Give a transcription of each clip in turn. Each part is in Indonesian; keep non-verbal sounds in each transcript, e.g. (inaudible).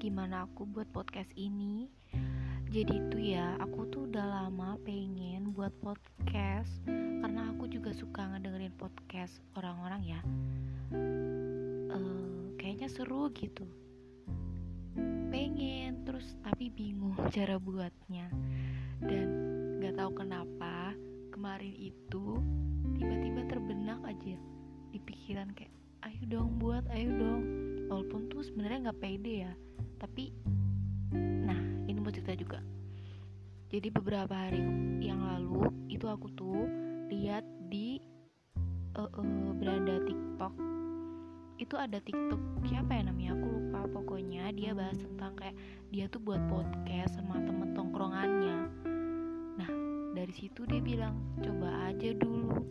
gimana aku buat podcast ini. Jadi tuh ya aku tuh udah lama pengen buat podcast Karena aku juga suka ngedengerin podcast orang-orang ya. Uh, Kayaknya seru gitu. Pengen terus tapi bingung (laughs) cara buatnya. Dan gak tahu kenapa kemarin itu tiba-tiba terbenak aja di pikiran kayak ayo dong buat ayo dong. Walaupun tuh sebenarnya nggak pede ya tapi nah ini mau cerita juga. Jadi beberapa hari yang lalu itu aku tuh lihat di uh, uh, beranda TikTok. Itu ada TikTok siapa ya namanya? Aku lupa pokoknya. Dia bahas tentang kayak dia tuh buat podcast sama temen tongkrongannya. Nah dari situ dia bilang coba aja dulu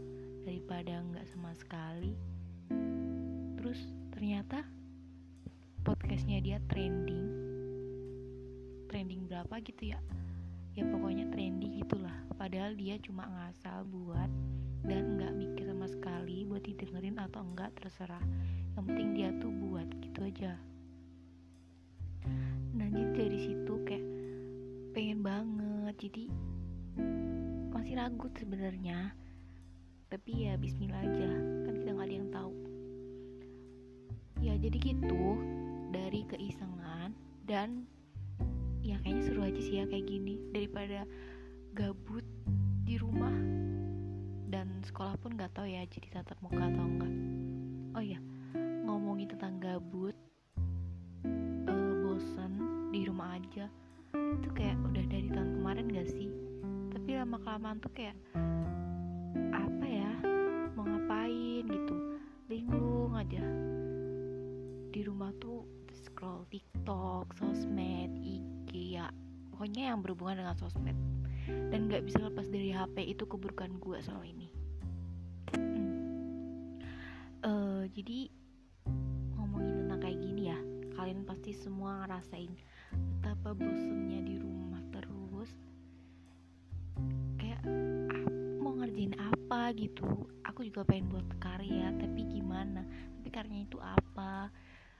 daripada nggak sama sekali. Terus ternyata podcastnya dia trending. Trending berapa gitu ya? Ya pokoknya trending gitulah. Padahal dia cuma ngasal buat dan nggak mikir sama sekali buat didengerin atau enggak terserah. Yang penting dia tuh buat gitu aja. Nah jadi dari situ kayak pengen banget. Jadi masih ragu sebenarnya. Tapi ya Bismillah aja. Kan kita nggak ada yang tahu. Ya jadi gitu dari keisengan dan ya kayaknya seru aja sih ya kayak gini. Daripada gabut di rumah dan sekolah pun nggak tahu ya jadi tatap muka atau enggak. Oh ya ngomongin tentang gabut uh, bosen di rumah aja itu kayak udah dari tahun kemarin gak sih? Tapi lama kelamaan tuh kayak TikTok, sosmed, IG ya. Pokoknya yang berhubungan dengan sosmed. Dan nggak bisa lepas dari HP itu keburukan gue selama ini. Hmm. uh, jadi ngomongin tentang kayak gini ya kalian pasti semua ngerasain betapa bosennya di rumah terus. Kayak ah, mau ngerjain apa gitu? Aku juga pengen buat karya tapi gimana? Tapi karyanya itu apa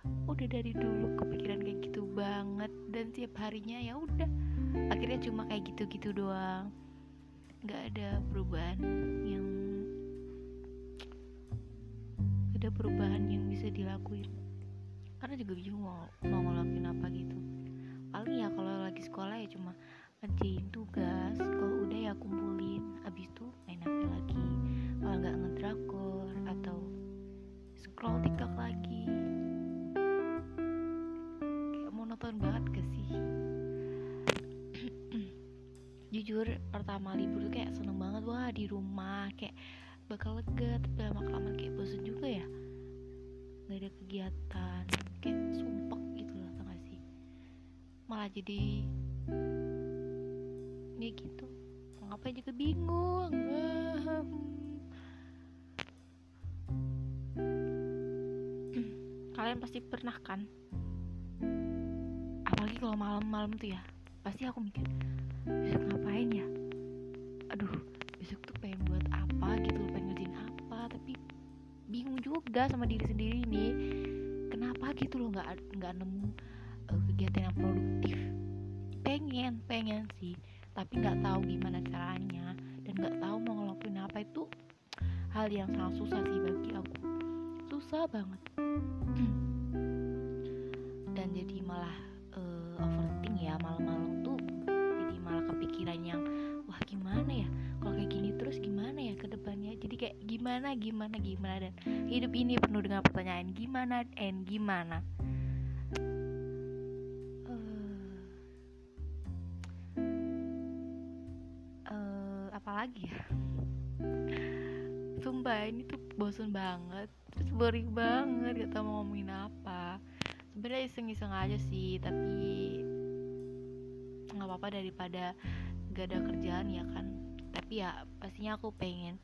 udah dari dulu kepikiran kayak gitu banget. Dan tiap harinya ya udah. Akhirnya cuma kayak gitu-gitu doang. Nggak ada perubahan yang ada perubahan yang bisa dilakuin. Karena juga bingung mau, mau ngelakuin apa gitu. Paling ya kalau lagi sekolah ya cuma ngerjain tugas. Kalau udah ya kumpulin. Abis itu main apa lagi. Kalau nggak ngedrakor atau scroll tiktok lagi monoton banget gak sih? (clears throat) Jujur pertama libur tuh kayak seneng banget wah di rumah kayak bakal lega tapi lama kelamaan kayak bosan juga ya. Nggak ada kegiatan kayak sumpah gitu lah tau gak sih? Malah jadi ya gitu. Ngapain juga bingung. (clears throat) Kalian pasti pernah kan apalagi kalau malam-malam tuh ya pasti aku mikir besok ngapain ya? Aduh besok tuh pengen buat apa gitu pengen ngerjain apa? Tapi bingung juga sama diri sendiri nih kenapa gitu loh nggak nggak nemu uh, kegiatan yang produktif? Pengen pengen sih tapi nggak tahu gimana caranya dan nggak tahu mau ngelakuin apa itu hal yang sangat susah sih bagi aku. Susah banget. (clears throat) Dan jadi malah overthink ya malam-malam tuh jadi malah kepikiran yang wah gimana ya? Kalau kayak gini terus gimana ya ke depannya? Jadi kayak gimana gimana gimana? Dan hidup ini penuh dengan pertanyaan gimana and gimana? Apalagi ya? Sumpah ini tuh bosan banget. Terus boring banget gak tau mau ngomongin apa sebenarnya iseng-iseng aja sih tapi nggak apa-apa daripada gak ada kerjaan ya kan. Tapi ya pastinya aku pengen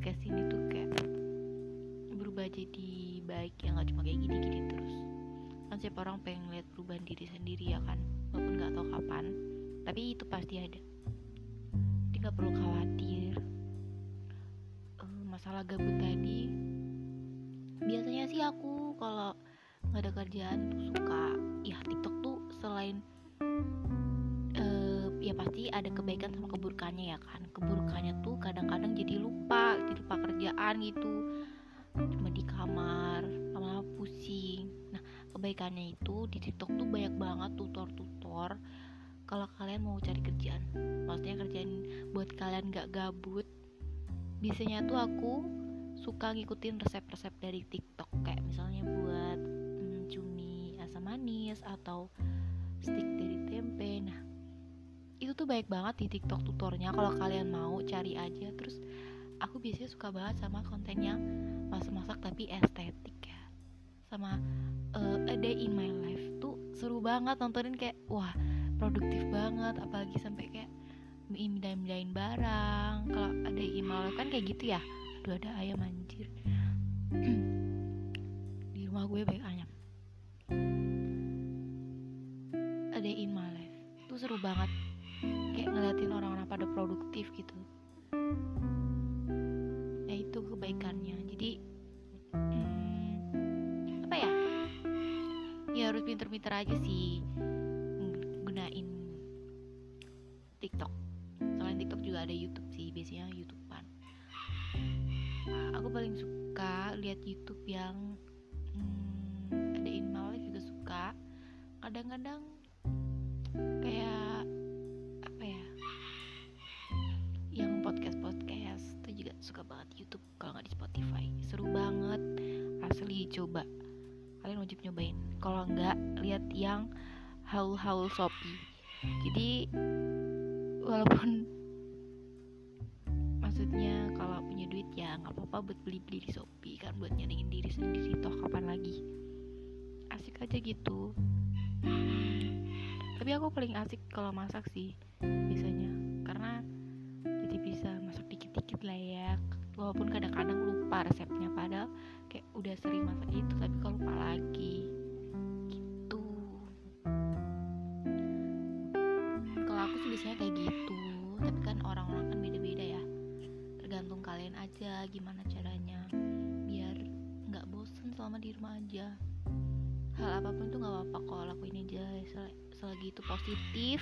ke sini tuh kayak berubah jadi baik ya nggak cuma kayak gini-gini terus. Kan siapa orang pengen lihat perubahan diri sendiri ya kan walaupun nggak tahu kapan tapi itu pasti ada. Nggak perlu khawatir. Uh, masalah gabut tadi. Biasanya sih aku kalau nggak ada kerjaan tuh suka. Ya TikTok tuh selain uh, ya pasti ada kebaikan sama keburukannya ya kan. Keburukannya tuh kadang-kadang jadi lupa jadi lupa kerjaan gitu. Cuma di kamar lama pusing. Nah kebaikannya itu di TikTok tuh banyak banget tutor-tutor. Kalau kalian mau cari kerjaan maksudnya kerjaan buat kalian gak gabut biasanya tuh aku suka ngikutin resep-resep dari TikTok. Kayak misalnya buat manis atau stick dari tempe. Nah itu tuh baik banget di TikTok tutornya. Kalau kalian mau cari aja. Terus aku biasanya suka banget sama konten yang masak-masak tapi estetik ya. Sama uh, A Day in My Life tuh seru banget nontonin kayak wah produktif banget. Apalagi sampai kayak mindahin-mindahin barang. Kalau ada in my life kan kayak gitu ya. Aduh ada ayam anjir. (clears throat) Di rumah gue banyak seru banget. Kayak ngeliatin orang-orang pada produktif gitu. Ya itu kebaikannya. Jadi hmm, apa ya? Ya harus pinter-pinter aja sih gunain TikTok. Selain TikTok juga ada YouTube sih biasanya YouTubean. Aku paling suka lihat YouTube yang hmm, ada in juga suka. Kadang-kadang kayak apa ya yang podcast podcast itu juga suka banget YouTube kalau nggak di Spotify. Seru banget asli coba. Kalian wajib nyobain. Kalau nggak lihat yang haul-haul Shopee. Jadi walaupun maksudnya kalau punya duit ya nggak apa-apa buat beli-beli di Shopee kan buat nyenengin diri sendiri. Toh kapan lagi? Asik aja gitu tapi aku paling asik kalau masak sih biasanya. Karena jadi bisa masak dikit-dikit lah ya walaupun kadang-kadang lupa resepnya. Padahal kayak udah sering masak itu tapi kalau lupa lagi. Gitu. Kalau aku sih biasanya kayak gitu. Tapi kan orang-orang kan beda-beda ya. Tergantung kalian aja gimana caranya. Biar nggak bosen selama di rumah aja. Hal apa pun tuh nggak apa-apa kok lakuin aja selagi itu positif.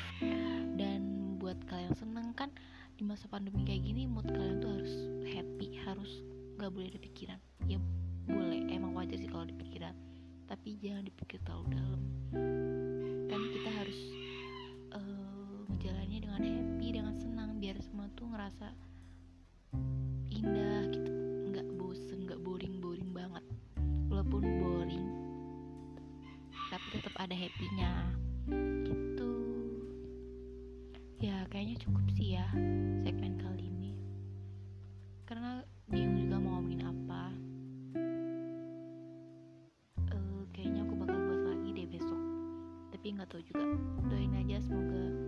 Dan buat kalian seneng kan di masa pandemi kayak gini mood kalian tuh harus happy harus nggak boleh ada pikiran. Ya boleh emang wajar sih kalau di pikiran. Tapi jangan dipikir terlalu dalam. Kan kita harus uh, menjalannya dengan happy dengan senang biar semua tuh ngerasa indah gitu. Nggak bosen nggak boring boring banget. Walaupun boring tapi tetap ada happynya gitu. Ya kayaknya cukup sih ya segmen kali ini. Karena bingung juga mau ngomongin apa. Uh, kayaknya aku bakal buat lagi deh besok. Tapi nggak tahu juga. Doain aja semoga